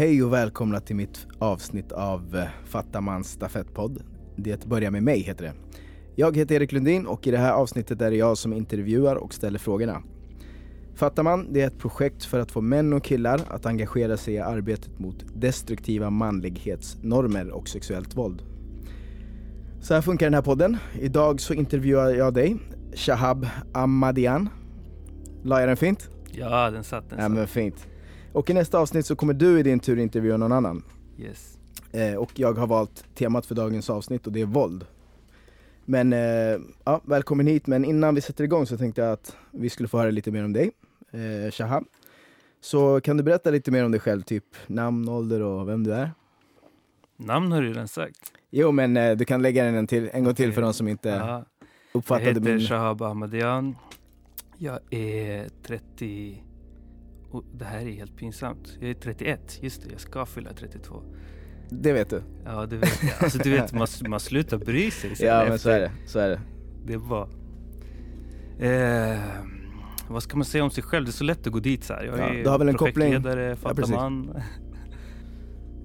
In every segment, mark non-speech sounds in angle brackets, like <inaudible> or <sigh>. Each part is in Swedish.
Hej och välkomna till mitt avsnitt av eh, Fattamans stafettpodd. Det börjar med mig heter det. Jag heter Erik Lundin och i det här avsnittet är det jag som intervjuar och ställer frågorna. Fattaman, det är ett projekt för att få män och killar att engagera sig i arbetet mot destruktiva manlighetsnormer och sexuellt våld. Så här funkar den här podden. Idag så intervjuar jag dig, Shahab Ahmadian. La jag den fint? Ja, den satt. Den Ja satt. men fint. Och i nästa avsnitt så kommer du i din tur intervjua någon annan. Yes. Eh, och jag har valt temat för dagens avsnitt och det är våld. Men eh, ja, välkommen hit, men innan vi sätter igång så tänkte jag att vi skulle få höra lite mer om dig, eh, Shahab. Så kan du berätta lite mer om dig själv, typ namn, ålder och vem du är? Namn har du redan sagt. Jo men eh, du kan lägga den en, till, en gång till för de som inte Ja. Jag uppfattade heter min... Shahab Ahmadian. Jag är 30... Och det här är helt pinsamt. Jag är 31. Just det, jag ska fylla 32. Det vet du? Ja, det vet jag. Alltså du vet, man, man slutar bry sig sen Ja men så är det, så är det. Det är bara... Eh, vad ska man säga om sig själv? det är så lätt att gå dit så här. Jag Ja, är du har väl en projektledare, Ja, fattar precis. man.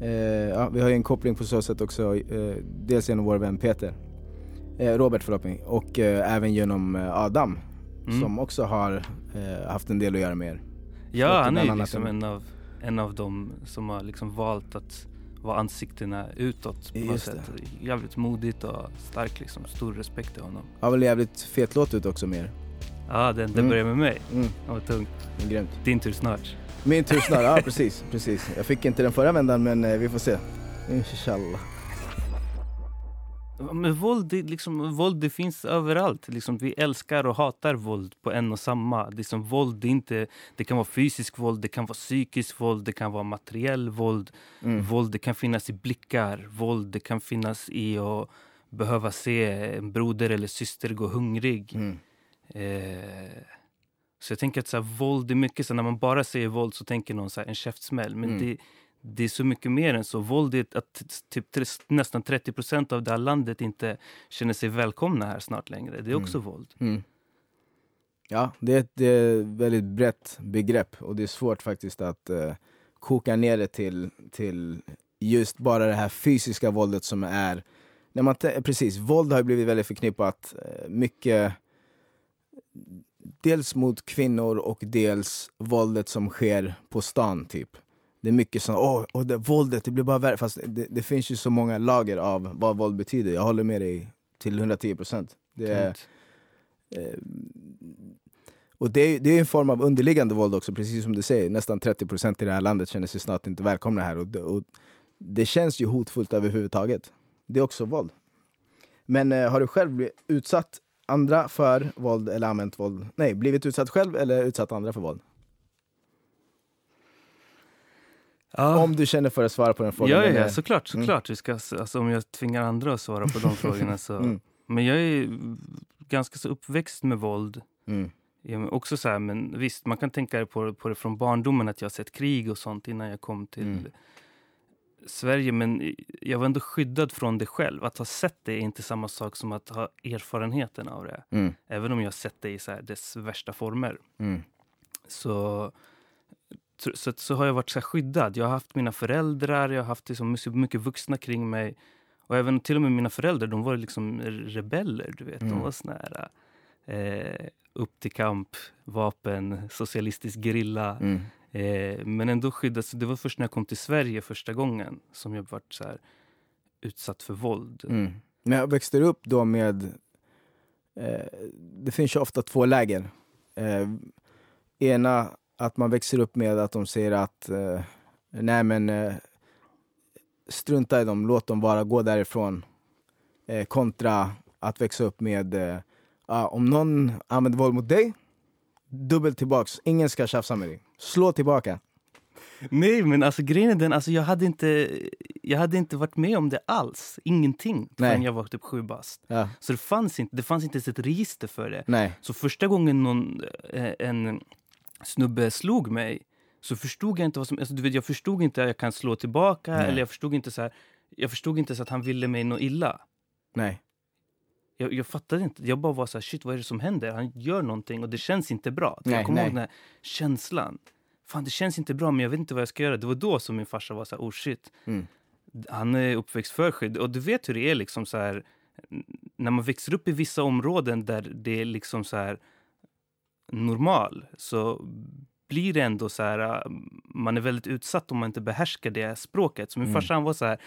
Eh, ja, vi har ju en koppling på så sätt också, eh, dels genom vår vän Peter, eh, Robert förlåt mig, och eh, även genom eh, Adam Mm. som också har eh, haft en del att göra med er. Ja, han är annat liksom en- av, en av dem som har liksom valt att vara ansiktena utåt på något sätt. Jävligt modigt och stark liksom. Stor respekt till honom. Har väl jävligt fet låt ut också med er. Ja, den, den Mm. börjar med mig. Mm, Den var tung. grymt. Din tur snart. Min tur snart, ja <laughs> precis, precis. Jag fick inte den förra vändan men eh, vi får se. Inshallah. Men våld, det, liksom, våld det finns överallt. Liksom, vi älskar och hatar våld på en och samma. Liksom, våld, inte, det kan vara fysisk våld, det kan vara psykisk våld, det kan vara materiell våld. Mm. Våld det kan finnas i blickar, våld det kan finnas i att behöva se en broder eller syster gå hungrig. Mm. Eh, så jag tänker att så här, våld är mycket så när man bara säger våld så tänker någon så här, en käftsmäll. Men Mm. det, det är så mycket mer än så. Våld är att typ nästan 30 procent av det här landet inte känner sig välkomna här snart längre. Det är också våld. Mm. Ja, det är, ett, det är väldigt brett begrepp och det är svårt faktiskt att eh, koka ner det till, till just bara det här fysiska våldet som är... När man precis, våld har blivit väldigt förknippat eh, mycket dels mot kvinnor och dels våldet som sker på stan typ. Det är mycket så, åh, åh det, våldet, det blir bara värre. Fast det, det finns ju så många lager av vad våld betyder. Jag håller med dig till 110 procent. Eh, och det det är en form av underliggande våld också, precis som du säger. Nästan 30% i det här landet känner sig snart inte välkomna här. Och det, och det känns ju hotfullt överhuvudtaget. Det är också våld. Men eh, har du själv blivit utsatt andra för våld eller använt våld? Nej, blivit utsatt själv eller utsatt andra för våld? Ja. Om du känner för att svara på den frågan. Ja, ja, ja, såklart. Mm. såklart. Vi ska, alltså, om jag tvingar andra att svara på de <laughs> frågorna så... Mm. Men jag är ganska så uppväxt med våld. Mm. Ja, också så här, men visst, man kan tänka på, på det från barndomen att jag har sett krig och sånt innan jag kom till Mm. Sverige. Men jag var ändå skyddad från det själv. Att ha sett det är inte samma sak som att ha erfarenheten av det. Mm. Även om jag har sett det i så här, dess värsta former. Mm. Så, så, så, har jag varit så skyddad. Jag har haft mina föräldrar, jag har haft liksom mycket vuxna kring mig. Och även till och med mina föräldrar, de var liksom rebeller. Du vet. Mm. De var såna här, eh, upp till kamp, vapen, socialistisk gerilla. Mm. Eh, men ändå skyddat. Så det var först när jag kom till Sverige första gången som jag varit så här, utsatt för våld. Mm. Men jag växte upp då med... Eh, det finns ju ofta två läger. Eh, ena, att man växer upp med att de säger att eh, nej men eh, strunta i dem, låt dem vara, gå därifrån. Eh, kontra att växa upp med eh, ah, om någon använder våld mot dig, dubbelt tillbaks. Ingen ska tjafsa med dig. Slå tillbaka. Nej, men alltså grejen är den, alltså, jag, hade inte, jag hade inte varit med om det alls. Ingenting förrän jag var typ sju bast. Ja, Så det fanns inte, det fanns inte ens ett register för det. nej. Så första gången någon, eh, en snubbe slog mig så förstod jag inte vad som... Alltså, du vet, jag förstod inte att jag kan slå tillbaka. Nej. Eller jag förstod inte så här, jag förstod inte så att han ville mig något illa. Nej. Jag, jag fattade inte. Jag bara var så här, shit vad är det som händer? Han gör någonting och det känns inte bra. Nej, jag kommer ihåg den här känslan. fan det känns inte bra men jag vet inte vad jag ska göra. Det var då som min farsa var så här, oh shit. Mm. Han är uppväxt för skydd. Och du vet hur det är liksom så här, när man växer upp i vissa områden där det är liksom så här normal så blir det ändå så här, äh, man är väldigt utsatt om man inte behärskar det språket. Så min Mm. farsa var så här,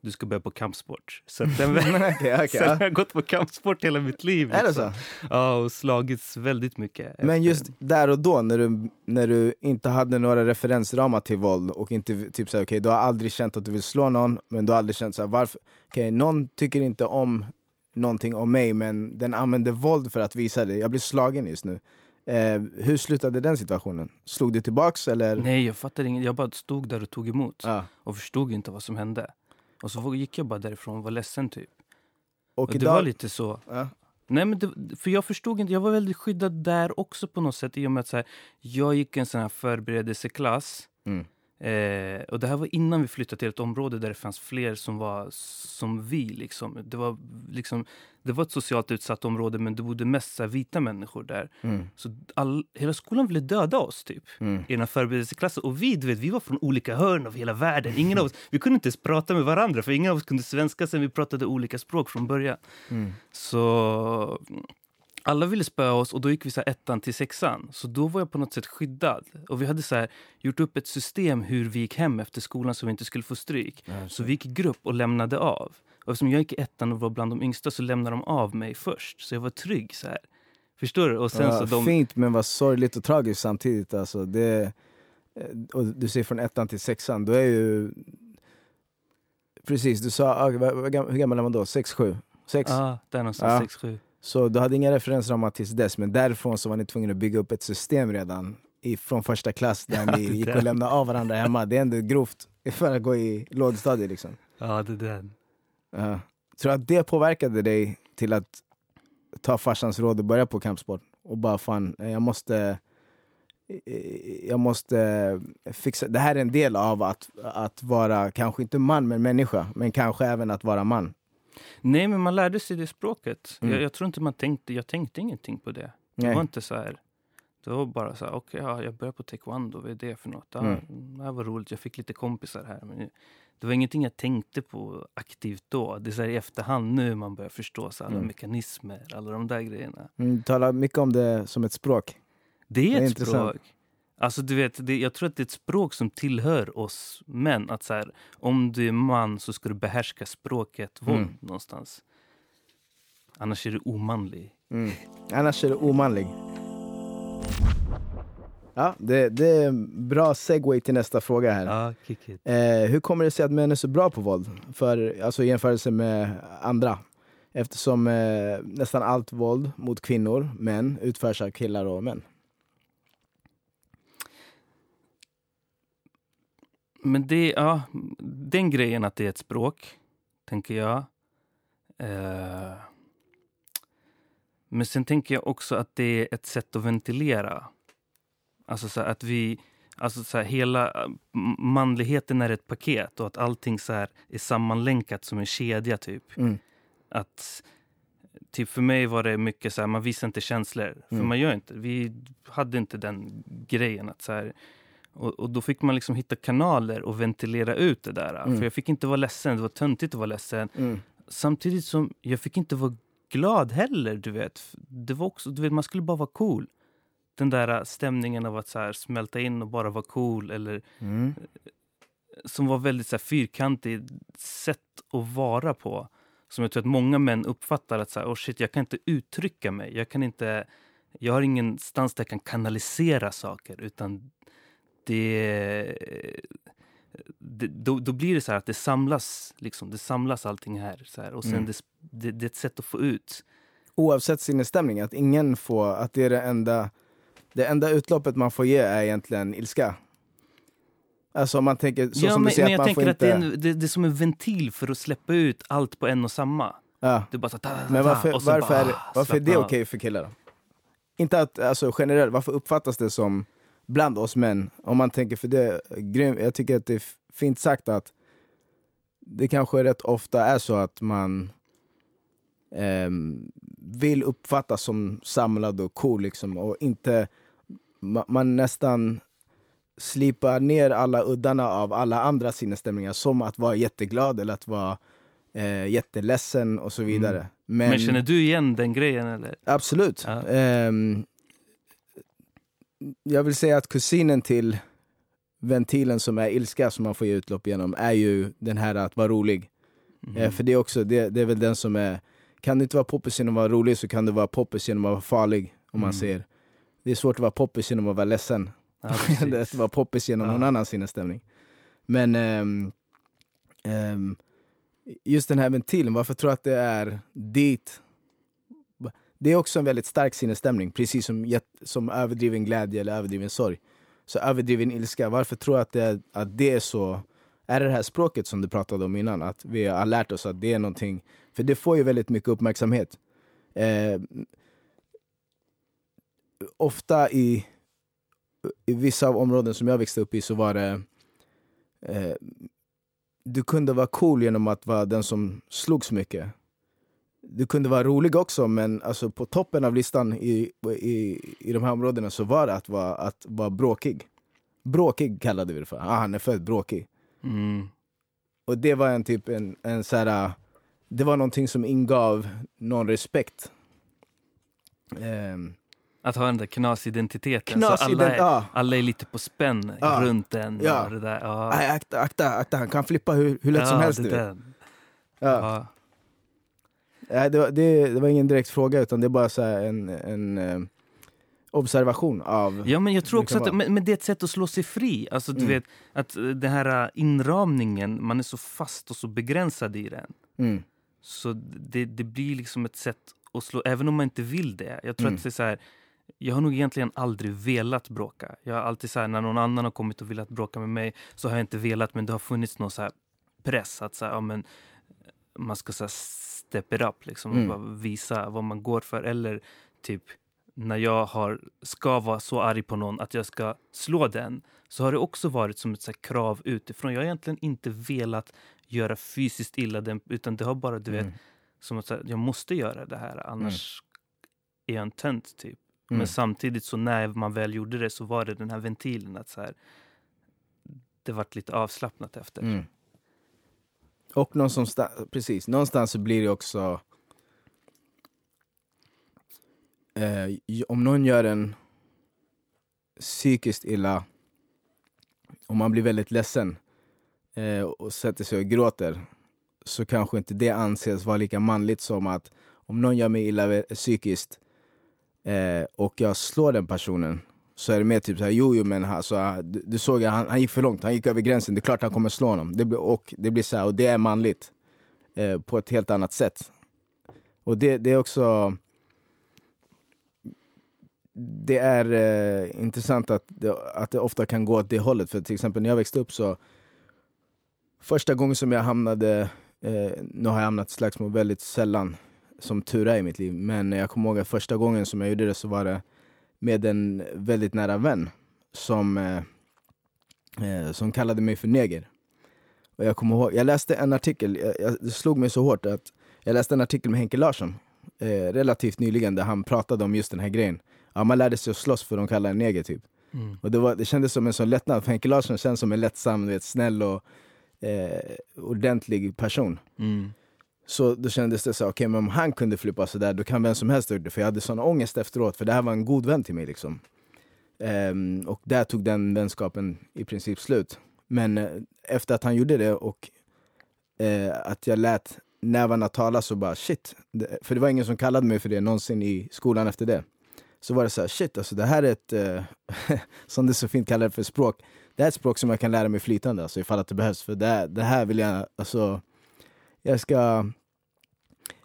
du ska börja på kampsport. <laughs> Så den, Okej, okej, <laughs> Sen har jag gått på kampsport hela mitt liv. Är det liksom. så? Ja, och slagits väldigt mycket. Men just där och då när du, när du inte hade några referensramar till våld och inte typ såhär, okej du har aldrig känt att du vill slå någon men du har aldrig känt såhär varför, okej någon tycker inte om någonting om mig men den använder våld för att visa det, jag blir slagen just nu. Eh, hur slutade den situationen? Slog du tillbaks eller? Nej, jag fattade inget. Jag bara stod där och tog emot. Ja. Och förstod inte vad som hände. Och så gick jag bara därifrån och var ledsen typ. Och Och det idag, var lite så. ja. Nej, men det, för jag förstod inte. Jag var väldigt skyddad där också på något sätt. I och med att så här, jag gick en sån här förberedelseklass. Mm. Eh, och det här var innan vi flyttade till ett område där det fanns fler som var som vi. Liksom. Det, var, liksom, det var ett socialt utsatt område men det bodde mest här, vita människor där. Mm. Så all, hela skolan ville döda oss typ. Mm. i den här förberedelseklassen. Och vi, vet, vi var från olika hörn av hela världen. Ingen av oss, vi kunde inte ens prata med varandra för ingen av oss kunde svenska sen vi pratade olika språk från början. Mm. Så alla ville spöa oss och då gick vi så ettan till sexan. Så då var jag på något sätt skyddad. Och vi hade så här, gjort upp ett system hur vi gick hem efter skolan så vi inte skulle få stryk. Så vi gick i grupp och lämnade av. Och eftersom jag gick i ettan och var bland de yngsta så lämnade de av mig först. Så jag var trygg så här. Förstår du? Och sen ja, så de... Fint men vad sorgligt och tragiskt samtidigt. Alltså, det, eh, och du säger från ettan till sexan, då är ju... Precis, du sa, ah, hur gammal är man då? Sex, sju? Sex? Ja, där någonstans, Ja. sex, sju. Så du hade inga referensramar tills dess, men därifrån så var ni tvungna att bygga upp ett system redan i, från första klass där ni <laughs> gick och lämnade av varandra hemma. Det är ändå grovt för att gå i lågstadiet liksom. Ja, det är den. Ja. Tror att det påverkade dig till att ta farsans råd och börja på kampsport? Och bara fan, jag måste... Jag måste fixa... Det här är en del av att, att vara, kanske inte man, men människa. Men kanske även att vara man. Nej, men man lärde sig det språket. Mm. Jag, jag tror inte man tänkte, jag tänkte ingenting på det. Det Nej. var inte så här. Det var bara så här, okej, ja, jag börjar på taekwondo, vad är det för något? Ja, Mm. Det här var roligt, jag fick lite kompisar här. Men det var ingenting jag tänkte på aktivt då. Det är så här i efterhand nu man börjar förstå så alla Mm. mekanismer, alla de där grejerna. Mm, Du talar mycket om det som ett språk. Det är Det är ett språk. Alltså du vet, det, jag tror att det är ett språk som tillhör oss män. Att så här, om du är man så ska du behärska språket våld Mm. någonstans. Annars är du omanlig. Mm. Annars är du omanlig. Ja, det, det är en bra segway till nästa fråga här. It. Eh, hur kommer det sig att män är så bra på våld? För, alltså i jämförelse med andra. Eftersom eh, nästan allt våld mot kvinnor, män, utförs av killar och män. Men det, ja, den grejen att det är ett språk, tänker jag. Eh, men sen tänker jag också att det är ett sätt att ventilera. Alltså så att vi, alltså så här, hela manligheten är ett paket och att allting så här är sammanlänkat som en kedja typ. Mm. Att typ för mig var det mycket så här, man visar inte känslor. För Mm. man gör inte, vi hade inte den grejen att så här, och, och då fick man liksom hitta kanaler och ventilera ut det där. Mm. För jag fick inte vara ledsen, det var töntigt att vara ledsen. Mm. Samtidigt som jag fick inte vara glad heller, du vet. Det var också, du vet, man skulle bara vara cool. Den där stämningen av att så här, smälta in och bara vara cool. Eller, Mm. som var väldigt så här, fyrkantig sätt att vara på. Som jag tror att många män uppfattar att så här, oh shit, jag kan inte uttrycka mig. Jag kan inte, jag har ingenstans där jag kan kanalisera saker. Utan det, det då, då blir det så här att det samlas, liksom, det samlas allting här. Så här och sen Mm. det, det, det är ett sätt att få ut. Oavsett sinnesstämning, att ingen får, att det är det enda, det enda utloppet man får ge är egentligen ilska. Alltså man tänker, så ja, som men, du säger, men att jag man får tänker inte... att det är, en, det, det är som en ventil för att släppa ut allt på en och samma. ja. Är bara så, ta, ta, ta, Men varför, varför, bara, är, ah, varför är det okej för killar? Inte att, alltså generellt, varför uppfattas det som bland oss män? Om man tänker, för det, jag tycker att det är fint sagt att det kanske rätt ofta är så att man ehm, vill uppfattas som samlad och cool liksom och inte, ma, man nästan slipa ner alla uddarna av alla andra sinnesstämningar som att vara jätteglad eller att vara eh, jätteledsen och så vidare. Mm. Men, Men, känner du igen den grejen? Eller? Absolut. Ja. Um, jag vill säga att kusinen till ventilen som är ilska som man får ge utlopp genom är ju den här att vara rolig. Mm. Eh, för det är också, det, det, är väl den som är, kan du inte vara poppis genom att vara rolig så kan du vara poppis genom att vara farlig. Om man mm. säger. Det är svårt att vara poppis genom att vara ledsen. Ja, <laughs> att vara poppis genom ja. någon annan sinnesstämning. Men um, um, just den här ventilen, varför tror jag att det är dit det är också en väldigt stark sinnesstämning, precis som, som överdriven glädje eller överdriven sorg. Så överdriven ilska, varför tror jag att det, att det är så? Är det det här språket som du pratade om innan? Att vi har lärt oss att det är någonting, för det får ju väldigt mycket uppmärksamhet. Eh, ofta i, i vissa av områden som jag växte upp i så var det eh, du kunde vara cool genom att vara den som slogs mycket du kunde vara rolig också, men alltså på toppen av listan i, i, i de här områdena så var det att vara, att vara bråkig. Bråkig kallade vi det för. Ah, han är född bråkig. Mm. Och det var en typ en, en så här, det var någonting som ingav någon respekt. Um, att ha den där knasidentiteten. Knas alla, är, ja. alla är lite på spänn ja. runt en. Ja. Det där. Ja. Aj, akta, akta, akta, han kan flippa hur, hur lätt som helst. Det ja. Nej, det, var, det, det var ingen direkt fråga, utan det är bara så en, en eh, observation av... Ja, men jag tror också att men, men det är ett sätt att slå sig fri. Alltså, du mm. vet, att eh, den här eh, inramningen, man är så fast och så begränsad i den. Mm. Så det, det blir liksom ett sätt att slå, även om man inte vill det. Jag tror mm. att det är så här, jag har nog egentligen aldrig velat bråka. Jag har alltid så här, när någon annan har kommit och velat bråka med mig så har jag inte velat, men det har funnits någon så press att så här, ja, men, man ska så här, step it up, liksom, mm. och visa vad man går för. Eller typ när jag har, ska vara så arg på någon att jag ska slå den så har det också varit som ett så krav utifrån. Jag har egentligen inte velat göra fysiskt illa den, utan det har bara, du mm. vet, som att jag måste göra det här annars mm. är jag en tönt typ. Mm. Men samtidigt så när man väl gjorde det så var det den här ventilen att så här, det vart lite avslappnat efter. Och någonstans, precis, någonstans så blir det också... Eh, om någon gör en psykiskt illa, om man blir väldigt ledsen eh, och sätter sig och gråter, så kanske inte det anses vara lika manligt som att om någon gör mig illa psykiskt eh, och jag slår den personen, så är det mer typ såhär, jo jo men alltså, ah, du, du såg att han, han gick för långt, han gick över gränsen, det är klart han kommer slå honom. Det blir, och det blir så här, och det är manligt. Eh, på ett helt annat sätt. Och det, det är också... Det är eh, intressant att det, att det ofta kan gå åt det hållet. För till exempel när jag växte upp så... Första gången som jag hamnade... Eh, nu har jag hamnat i slagsmål väldigt sällan, som tur är i mitt liv. Men jag kommer ihåg att första gången som jag gjorde det så var det med en väldigt nära vän som, eh, eh, som kallade mig för neger. Och jag, kommer ihåg, jag läste en artikel, jag, jag, det slog mig så hårt att jag läste en artikel med Henke Larsson eh, relativt nyligen där han pratade om just den här grejen. Ja, man lärde sig att slåss för de kallar en neger typ. Mm. Och det, var, det kändes som en sån lättnad, för Henke Larsson känns som en lättsam, vet, snäll och eh, ordentlig person. Mm. Så då kändes det så, okej okay, men om han kunde flippa sådär då kan vem som helst göra det. För jag hade sån ångest efteråt, för det här var en god vän till mig. Liksom. Um, och där tog den vänskapen i princip slut. Men uh, efter att han gjorde det och uh, att jag lät nävarna tala så bara shit. Det, för det var ingen som kallade mig för det någonsin i skolan efter det. Så var det så här, shit alltså det här är ett, uh, <laughs> som det så fint kallar för språk. Det här är ett språk som jag kan lära mig flytande alltså, ifall att det behövs. För det, det här vill jag, alltså jag ska,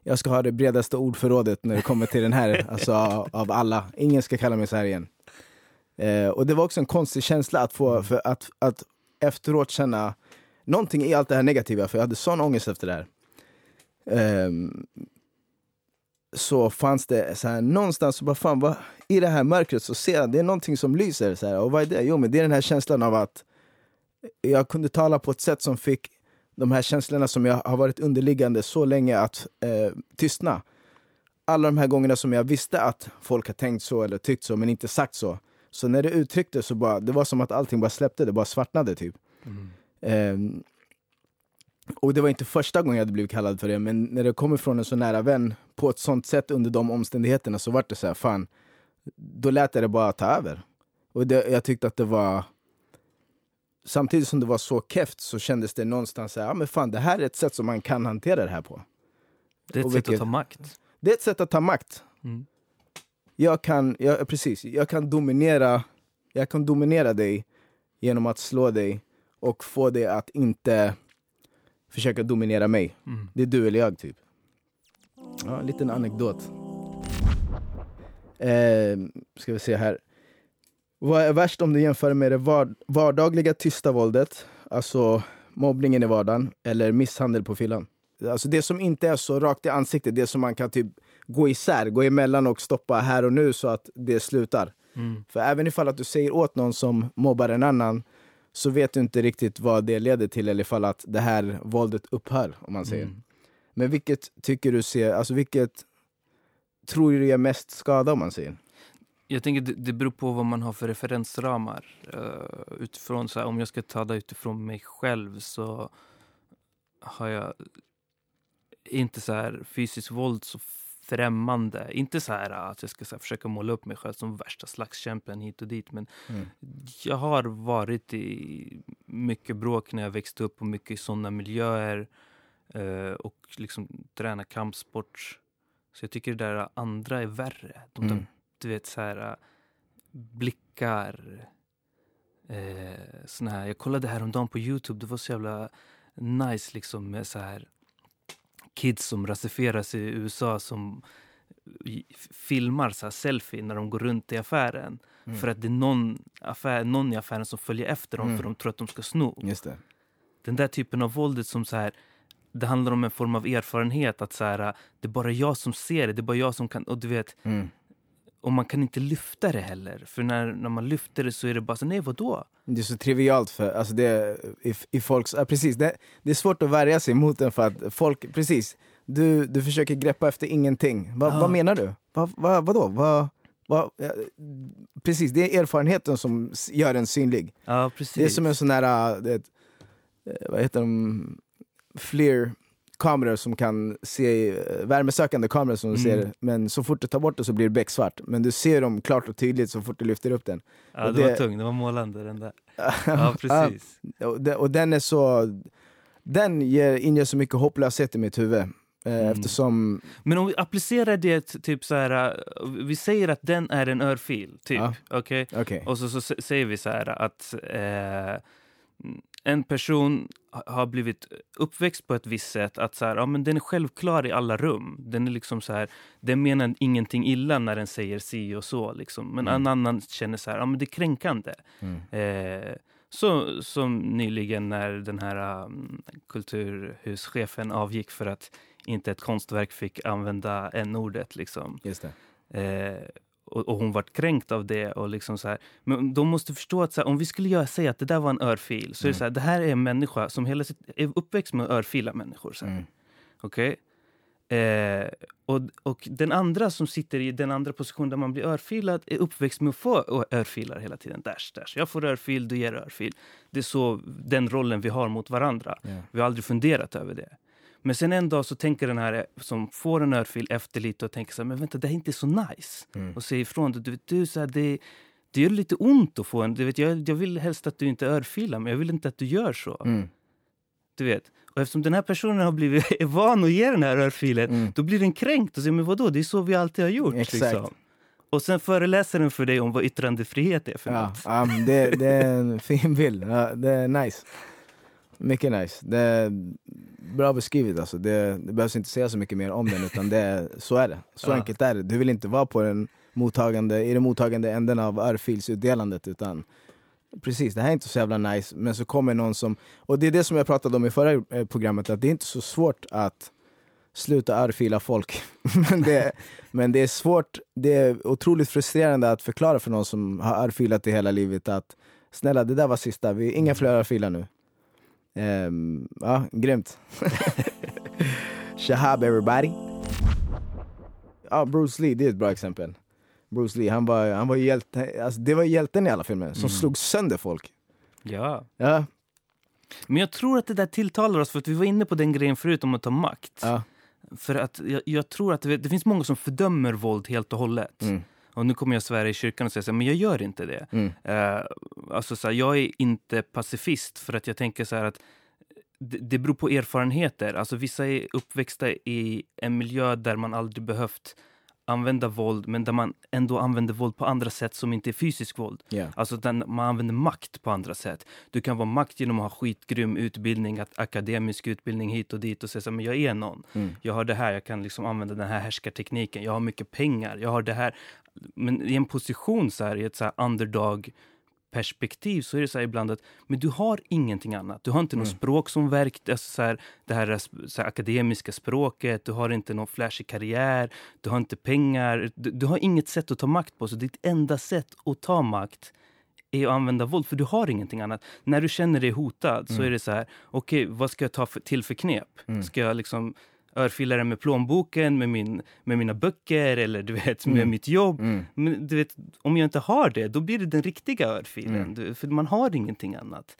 jag ska ha det bredaste ordförrådet när det kommer till den här, alltså av alla. Ingen ska kalla mig så här igen. Eh, och det var också en konstig känsla att få, för att, att efteråt känna någonting i allt det här negativa, för jag hade sån ångest efter det här. Eh, så fanns det så här, någonstans, så bara, fan, vad, i det här mörkret så ser jag det är någonting som lyser. Så här, och vad är det? Jo, men det är den här känslan av att jag kunde tala på ett sätt som fick de här känslorna som jag har varit underliggande så länge att eh, tystna. Alla de här gångerna som jag visste att folk har tänkt så eller tyckt så men inte sagt så, Så när det uttrycktes så bara, det var som att allting bara släppte, det bara svartnade typ. Mm. Ehm, och det var inte första gången jag hade blivit kallad för det, men när det kommer från en så nära vän på ett sånt sätt under de omständigheterna så var det så här, fan, då lät jag det bara ta över. Och det, jag tyckte att det var... Samtidigt som det var så keft så kändes det någonstans så här, ja men fan det här är ett sätt som man kan hantera det här på. Det är ett Och sätt vilket- att ta makt. Det är ett sätt att ta makt. Mm. Jag kan, jag, precis, jag kan dominera jag kan dominera dig genom att slå dig och få dig att inte försöka dominera mig. Mm. Det är du eller jag typ. Ja, en liten anekdot. Eh, ska vi se här. Vad är värst om du jämför med det var- vardagliga tysta våldet, alltså mobbningen i vardagen, eller misshandel på fyllan? Alltså det som inte är så rakt i ansiktet, det som man kan typ gå isär, gå emellan och stoppa här och nu så att det slutar. Mm. För även ifall att du säger åt någon som mobbar en annan så vet du inte riktigt vad det leder till eller ifall att det här våldet upphör, om man säger. Mm. Men vilket tycker du ser, alltså vilket tror du gör mest skada om man säger? Jag tänker det, det beror på vad man har för referensramar. Uh, utifrån, så här, om jag ska ta det utifrån mig själv så har jag inte så här fysiskt våld så främmande. Inte så här att jag ska så här, försöka måla upp mig själv som värsta slagskämpen hit och dit. Men Mm. jag har varit i mycket bråk när jag växte upp och mycket i sådana miljöer. eh, och liksom träna kampsport. Så jag tycker det där andra är värre. De där Mm. Du vet så här äh, blickar. Eh, såna här. Jag kollade häromdagen på Youtube, det var så jävla nice liksom med så här kids som rasifierar sig i USA som filmar så här selfie när de går runt i affären. Mm. För att det är någon, affär, någon i affären som följer efter dem Mm. för de tror att de ska sno. Just det. Den där typen av våldet som så här det handlar om en form av erfarenhet att så här, äh, det är bara jag som ser det, det är bara jag som kan, och du vet, Mm. Och man kan inte lyfta det heller. För när, när man lyfter det så är det bara så, nej vadå? Det är så trivialt för, alltså det, i, i folks, ja, precis, det, det är svårt att värja sig mot den för att folk, precis, du, du försöker greppa efter ingenting. Va, Ja. Vad menar du? Va, va, vadå? Va, va, ja, precis, det är erfarenheten som gör en synlig. Ja, precis. Det är som en sån här, äh, det, eh, vad heter de, FLIR kameror som kan se, eh, värmesökande kameror som Mm. ser, men så fort du tar bort det så blir det becksvart. Men du ser dem klart och tydligt så fort du lyfter upp den. ja, och det, var tung, det var målande den där. <laughs> Ja, precis. och, den, och den är så, den ger, inger så mycket hopplöshet i mitt huvud. Eh, Mm. Eftersom, Men om vi applicerar det typ så här, äh, vi säger att den är en örfil, typ. Ja. Okej? okej. Och så, så säger vi så här att eh, en person ha- har blivit uppväxt på ett visst sätt. Att så här, ja, men den är självklar i alla rum. Den är liksom så här, den menar ingenting illa när den säger si och så. Liksom. Men Mm. en annan känner så här, ja, men det är kränkande. Mm. Eh, så, som nyligen när den här um, kulturhuschefen avgick för att inte ett konstverk fick använda n-ordet. Liksom. Just det. Eh, och, och hon vart kränkt av det. Och liksom så här. Men de måste förstå att här, om vi skulle göra, säga att det där var en örfil så är Mm. det så här, det här är en människa som hela sitt, är uppväxt med att örfila människor. Så. Mm. Okej? Eh, och, och den andra som sitter i den andra positionen där man blir örfilad är uppväxt med att få örfilar hela tiden. Dash, dash. Jag får örfil, du ger örfil. Det är så den rollen vi har mot varandra. Ja. Vi har aldrig funderat över det. Men sen en dag så tänker den här som får en örfil efter lite och tänker så här, men vänta, det här är inte så nice. Mm. Och säger ifrån. Du, vet, du, så här, det, det gör lite ont att få en... Du vet, jag, jag vill helst att du inte örfilar, men jag vill inte att du gör så. Mm. Du vet. Och eftersom den här personen har blivit <laughs> van att ge den här örfilen, Mm. då blir den kränkt och säger men vadå, det är så vi alltid har gjort. Exakt. Liksom. Och sen föreläser den för dig om vad yttrandefrihet är för Ja, något. men det, det är en <laughs> fin bild. Ja, det är nice. Mycket nice. Det är bra beskrivet alltså. Det, det behövs inte säga så mycket mer om den utan det, är- så är det. Så Ja. enkelt är det. Du vill inte vara på den mottagande, i den mottagande änden av örfilsutdelandet utan Precis, det här är inte så jävla nice, men så kommer någon som... Och det är det som jag pratade om i förra eh, programmet, att det är inte så svårt att sluta örfila folk. <laughs> men, det, men det är svårt, det är otroligt frustrerande att förklara för någon som har örfilat i hela livet att snälla, det där var sista, vi inga fler örfilar nu. Ehm, ja, grymt. Shahab everybody. Ja, Bruce Lee, det är ett bra exempel. Bruce Lee, han var, han var hjälte, alltså det var hjälten i alla filmer som Mm. slog sönder folk. Ja. Ja, Men jag tror att det där tilltalar oss, för att vi var inne på den grejen förut om att ta makt. ja. För att jag, jag tror att det, det finns många som fördömer våld helt och hållet. Mm, Och nu kommer jag svära i kyrkan och säga så här, men jag gör inte det. mm, Eh, alltså så här, jag är inte pacifist för att jag tänker så här att det, det beror på erfarenheter. Alltså vissa är uppväxta i en miljö där man aldrig behövt använda våld men där man ändå använder våld på andra sätt som inte är fysisk våld. ja. Alltså där man använder makt på andra sätt. Du kan vara makt genom att ha skitgrym utbildning, att akademisk utbildning hit och dit och säga så men jag är någon. Mm. Jag har det här, jag kan liksom använda den här härskartekniken. Jag har mycket pengar, jag har det här. Men i en position så här, i ett så här underdog perspektiv så är det så här ibland att men du har ingenting annat. Du har inte något Mm. språk som verk, alltså så här, det här, så här akademiska språket, du har inte någon flashig karriär, du har inte pengar, du, du har inget sätt att ta makt på. Så ditt enda sätt att ta makt är att använda våld, för du har ingenting annat. När du känner dig hotad så Mm. är det så här, okej, vad ska jag ta för, till för knep? Mm. Ska jag liksom örfila den med plånboken, med, min, med mina böcker eller du vet, med Mm. mitt jobb? Mm. Men du vet, om jag inte har det, då blir det den riktiga örfilen. Mm. Du, för man har ingenting annat.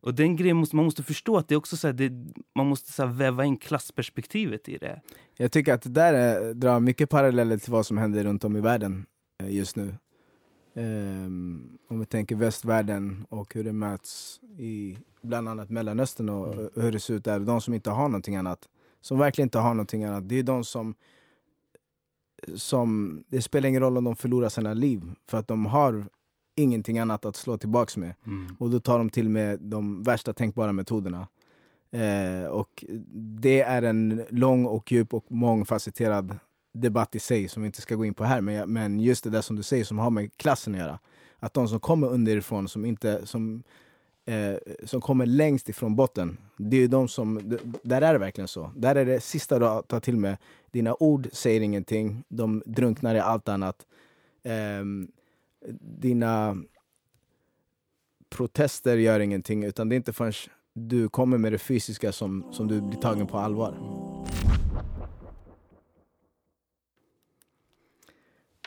Och den grejen måste, man måste förstå att det också så här, det, man måste så här väva in klassperspektivet i det. Jag tycker att det där är, drar mycket paralleller till vad som händer runt om i världen eh, just nu. Ehm, om vi tänker västvärlden och hur det möts i bland annat Mellanöstern och Mm. hur det ser ut där. De som inte har någonting annat, som verkligen inte har någonting annat, det är de som som, det spelar ingen roll om de förlorar sina liv för att de har ingenting annat att slå tillbaks med. Och då tar de till med de värsta tänkbara metoderna. Eh, och det är en lång och djup och mångfacetterad debatt i sig som vi inte ska gå in på här. Men, men just det där som du säger som har med klassen att göra. Att de som kommer underifrån, som, inte, som, eh, som kommer längst ifrån botten, det är de som, där är det verkligen så. Där är det sista du tar till med. Dina ord säger ingenting, de drunknar i allt annat. Eh, dina protester gör ingenting, utan det är inte förrän du kommer med det fysiska som, som du blir tagen på allvar.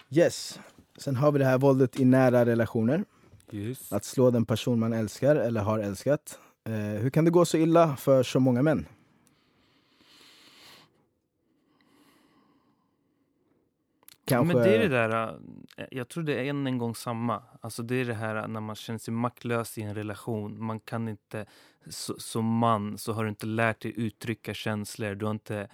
Yes. Sen har vi det här våldet i nära relationer. Just. Att slå den person man älskar eller har älskat. Eh, hur kan det gå så illa för så många män? Kanske... Men det är det där, äh, jag tror det är än en gång samma. Alltså det är det här när man känner sig maktlös i en relation. Man kan inte, så, som man så har du inte lärt dig uttrycka känslor. Du har inte,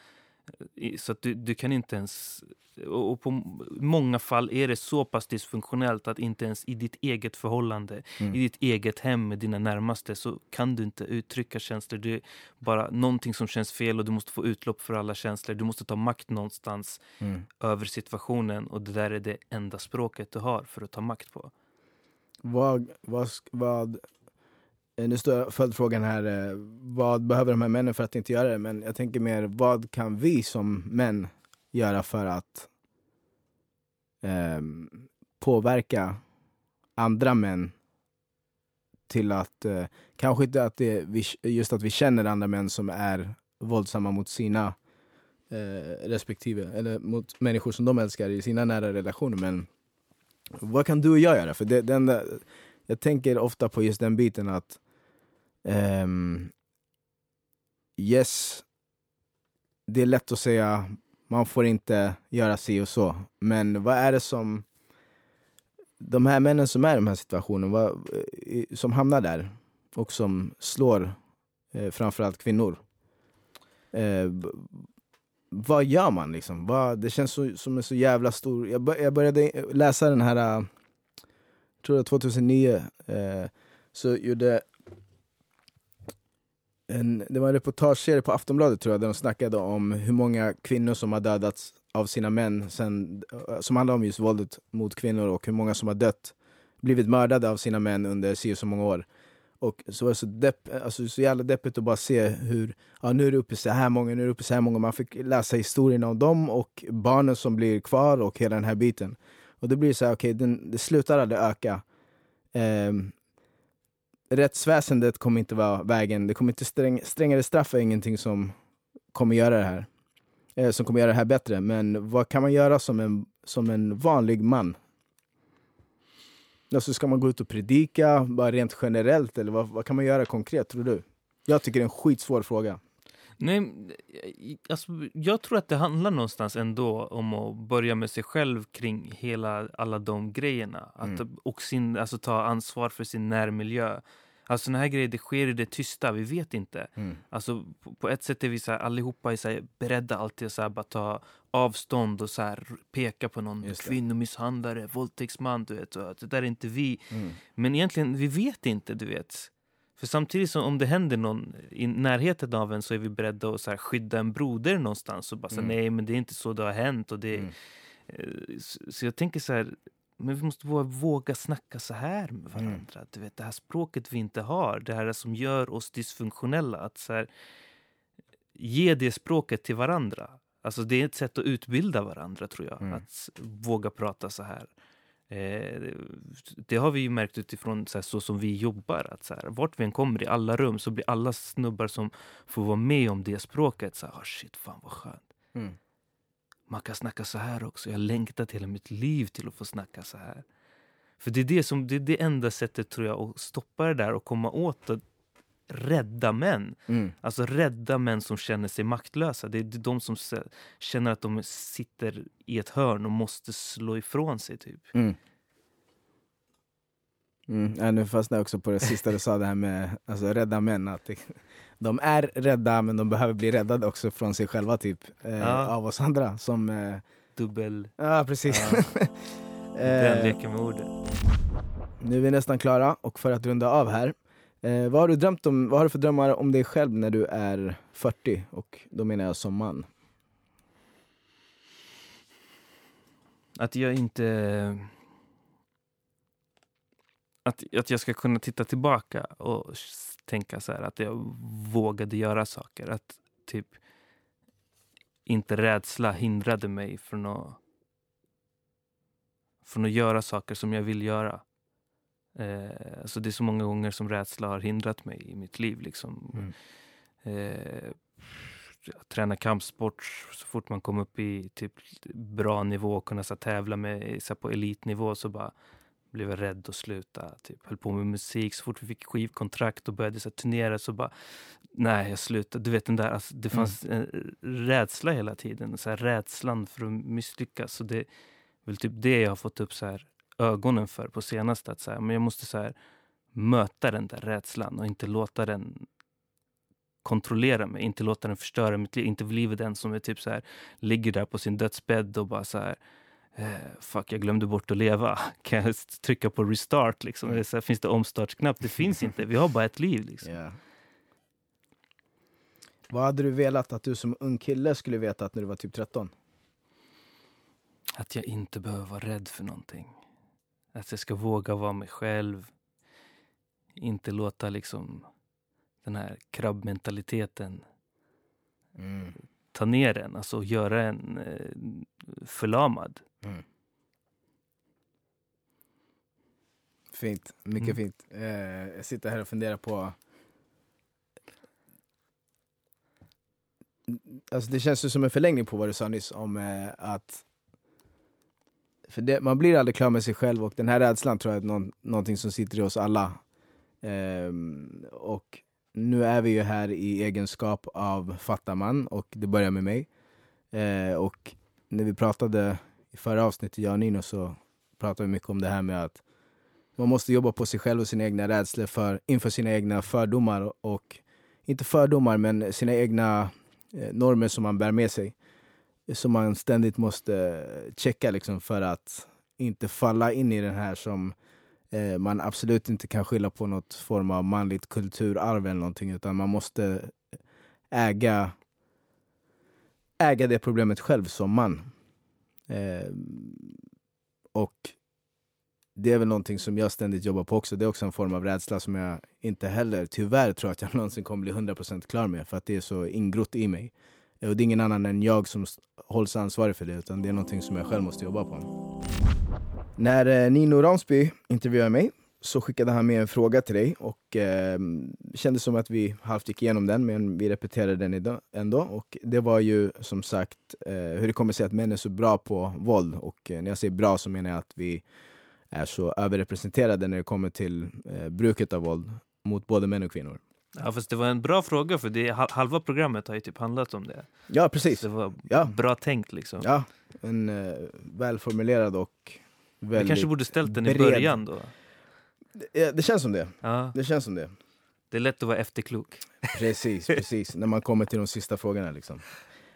så att du, du kan inte ens, och på många fall är det så pass dysfunktionellt att inte ens i ditt eget förhållande, Mm. i ditt eget hem med dina närmaste så kan du inte uttrycka känslor. Det är bara någonting som känns fel och du måste få utlopp för alla känslor. Du måste ta makt någonstans Mm. över situationen och det där är det enda språket du har för att ta makt på. Vad, vad, vad, Eh, nu står följdfrågan här, eh, vad behöver de här männen för att inte göra det? Men jag tänker mer, vad kan vi som män göra för att eh, påverka andra män till att, eh, kanske inte att det, vi, just att vi känner andra män som är våldsamma mot sina eh, respektive, eller mot människor som de älskar i sina nära relationer, men vad kan du och jag göra? För det, den där, jag tänker ofta på just den biten att Um, Yes, det är lätt att säga man får inte göra si och så. Men vad är det som de här männen som är i de här situationerna, vad, eh, som hamnar där och som slår eh, framförallt kvinnor. Eh, vad gör man liksom? Vad, det känns så, som en så jävla stor... Jag, bör, jag började läsa den här, eh, jag tror det var 2009, eh, så gjorde en, det var en reportageserie på Aftonbladet tror jag, där de snackade om hur många kvinnor som har dödats av sina män, sen, eh, som handlar om just våldet mot kvinnor och hur många som har dött, blivit mördade av sina män under si och så många år. Och så var det så, depp, alltså så jävla deppigt att bara se hur, ja nu är det uppe så här många, nu är det uppe så här många. Man fick läsa historierna om dem och barnen som blir kvar och hela den här biten. Och det blir det så här, okej, okay, det slutar aldrig öka. Eh, rättsväsendet kommer inte vara vägen, det kommer inte sträng, strängare straff är ingenting som kommer göra det här. Eh, som kommer göra det här bättre. Men vad kan man göra som en, som en vanlig man? Alltså ska man gå ut och predika bara rent generellt eller vad, vad kan man göra konkret tror du? Jag tycker det är en skitsvår fråga. Nej, alltså, jag tror att det handlar någonstans ändå om att börja med sig själv kring hela, alla de grejerna. Att, Mm. Och sin, alltså, ta ansvar för sin närmiljö. Alltså såna här grejer, det sker i det tysta, vi vet inte. Mm. Alltså, på, på ett sätt är vi så här, allihopa är så här, beredda alltid att så här, bara ta avstånd och så här, peka på någon Just det. kvinnomisshandlare, våldtäktsman. Du vet, och det där är inte vi. Mm. Men egentligen, vi vet inte, du vet. För samtidigt som om det händer någon i närheten av en så är vi beredda att så skydda en broder någonstans. Och bara Mm. nej, men det är inte så det har hänt. Och det, Mm. eh, så, så jag tänker så här, men vi måste våga, våga snacka så här med Mm. varandra. Du vet, det här språket vi inte har, det här som gör oss dysfunktionella. Att så här, ge det språket till varandra. Alltså det är ett sätt att utbilda varandra tror jag. Mm. Att våga prata så här. Eh, det har vi ju märkt utifrån så, här, så som vi jobbar. Att så här, vart vi än kommer i alla rum så blir alla snubbar som får vara med om det språket så här, oh shit, fan vad skönt. Mm. Man kan snacka så här också. Jag längtat hela mitt liv till att få snacka så här. För det är det, som, det är det enda sättet tror jag att stoppa det där och komma åt att rädda män. Mm. Alltså rädda män som känner sig maktlösa. Det är de som känner att de sitter i ett hörn och måste slå ifrån sig. typ. Mm. Mm. Ja, nu fastnade jag också på det sista du sa, det här med alltså, rädda män. Att <laughs> de är rädda, men de behöver bli räddade också från sig själva, typ. Eh, Ja. Av oss andra. Som, eh, Dubbel... ja, precis. Ja, <laughs> den eh, leken med orden. nu är vi nästan klara, och för att runda av här. Eh, vad, har du drömt om, vad har du för drömmar om dig själv när du är 40? Och då menar jag som man. Att jag inte... Att, att jag ska kunna titta tillbaka och tänka så här att jag vågade göra saker. Att typ inte rädsla hindrade mig från att, från att göra saker som jag vill göra. Eh, alltså det är så många gånger som rädsla har hindrat mig i mitt liv. Liksom. Mm. Eh, jag tränar kampsport så fort man kom upp i typ bra nivå och kunna så, tävla med, så, på elitnivå så bara blev jag rädd att sluta. Typ, höll på med musik. Så fort vi fick skivkontrakt och började så här, turnera så bara nej, jag slutade. Du vet den där, alltså, det fanns en rädsla hela tiden. Så här, rädslan för att misslyckas. Så det är väl typ det jag har fått upp så här, ögonen för på senaste. Att, så här, men jag måste så här, möta den där rädslan och inte låta den kontrollera mig, inte låta den förstöra mitt liv. Inte bli den som är typ så här, ligger där på sin dödsbädd och bara så här eh, Fuck, jag glömde bort att leva. <laughs> Kan jag trycka på restart? Liksom? Eller så här, finns det omstartsknapp? Det finns inte. Vi har bara ett liv. Liksom. Ja. Vad hade du velat att du som ung kille skulle veta när du var typ 13? Att jag inte behöver vara rädd för någonting. Att jag ska våga vara mig själv. Inte låta liksom den här krabbmentaliteten Mm. ta ner en, alltså göra en eh, förlamad. Mm. Fint, mycket Mm. fint. Eh, jag sitter här och funderar på... Alltså det känns ju som en förlängning på vad du sa nyss om eh, att... För det, man blir aldrig klar med sig själv och den här rädslan tror jag är någon, någonting som sitter i oss alla. Ehm, och nu är vi ju här i egenskap av fattaman och det börjar med mig. Ehm, och när vi pratade i förra avsnittet, jag och Nino, så pratade vi mycket om det här med att man måste jobba på sig själv och sina egna rädslor för, inför sina egna fördomar. Och, och inte fördomar, men sina egna eh, normer som man bär med sig. Som man ständigt måste checka liksom, för att inte falla in i den här som eh, man absolut inte kan skylla på något form av manligt kulturarv eller någonting. Utan man måste äga, äga det problemet själv som man. Eh, och det är väl någonting som jag ständigt jobbar på också. Det är också en form av rädsla som jag inte heller tyvärr tror att jag <laughs> någonsin kommer bli 100% klar med. För att det är så ingrott i mig. Eh, och det är ingen annan än jag som hålls ansvarig för det. Utan det är någonting som jag själv måste jobba på. När eh, Nino Ransby intervjuade mig så skickade han med en fråga till dig. Och eh, det kändes som att vi halvt gick igenom den, men vi repeterade den idag ändå. Och det var ju som sagt eh, hur det kommer sig att män är så bra på våld. Och eh, när jag säger bra så menar jag att vi är så överrepresenterade när det kommer till eh, bruket av våld mot både män och kvinnor. Ja, fast det var en bra fråga för det, halva programmet har ju typ handlat om det. Ja, precis. Så det var Ja. bra tänkt liksom. Ja, en eh, välformulerad och Vi väldigt... kanske borde ställt den i bred. början då. det, det känns som det. Ja, Det känns som det. det är lätt att vara efterklok. Precis, <laughs> precis. När man kommer till de sista frågorna. Liksom.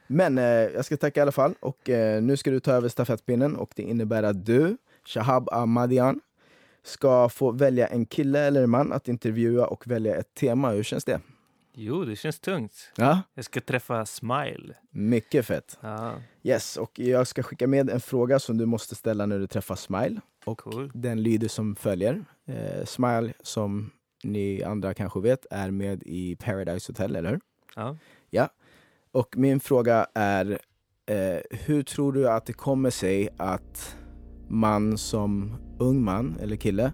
Men eh, jag ska tacka i alla fall. Och eh, nu ska du ta över stafettpinnen och det innebär att du, Shahab Ahmadian, ska få välja en kille eller en man att intervjua och välja ett tema. Hur känns det? Jo, det känns tungt. Ja, Jag ska träffa Smile. mycket fett. Ja, Yes, och jag ska skicka med en fråga som du måste ställa när du träffar Smile. Och cool. den lyder som följer. Eh, Smile, som ni andra kanske vet, är med i Paradise Hotel, eller hur? Ja. Och min fråga är, eh, hur tror du att det kommer sig att man som ung man eller kille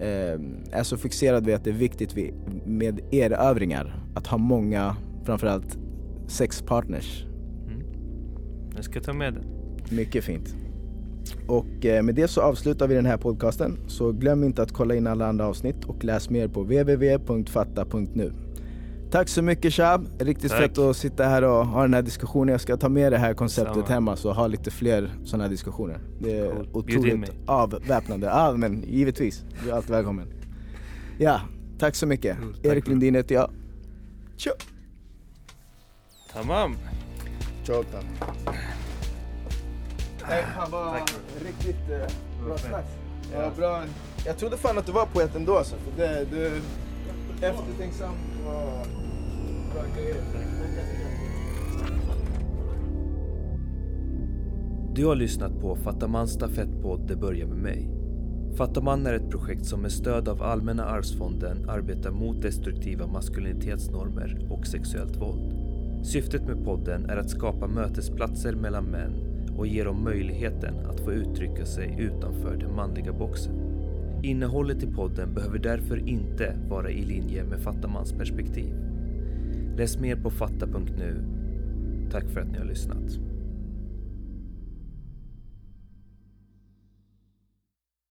eh, är så fixerad vid att det är viktigt med erövringar, att ha många, framförallt sexpartners. Mm. Jag ska ta med den. Mycket fint. Och eh, med det så avslutar vi den här podcasten. Så glöm inte att kolla in alla andra avsnitt och läs mer på www.fatta.nu. Tack så mycket Shab, riktigt Tack. fett att sitta här och ha den här diskussionen. Jag ska ta med det här konceptet Samma. hemma så ha lite fler sådana här diskussioner. Det är Cool. Otroligt avväpnande. Ja men givetvis, du är alltid välkommen. Ja, tack så mycket. Tack, Erik. Lundin heter jag. Tja! Tamam! Tjota! Nej, fan vad riktigt eh, bra snack. Ja. Bra. Jag trodde fan att du var poet ändå alltså. För det, du eftertänksam och. Du har lyssnat på Fattamans stafettpodd Det börjar med mig. Fattaman är ett projekt som med stöd av Allmänna arvsfonden arbetar mot destruktiva maskulinitetsnormer och sexuellt våld. Syftet med podden är att skapa mötesplatser mellan män och ge dem möjligheten att få uttrycka sig utanför den manliga boxen. Innehållet i podden behöver därför inte vara i linje med Fattamans perspektiv. Läs mer på fatta.nu. Tack för att ni har lyssnat.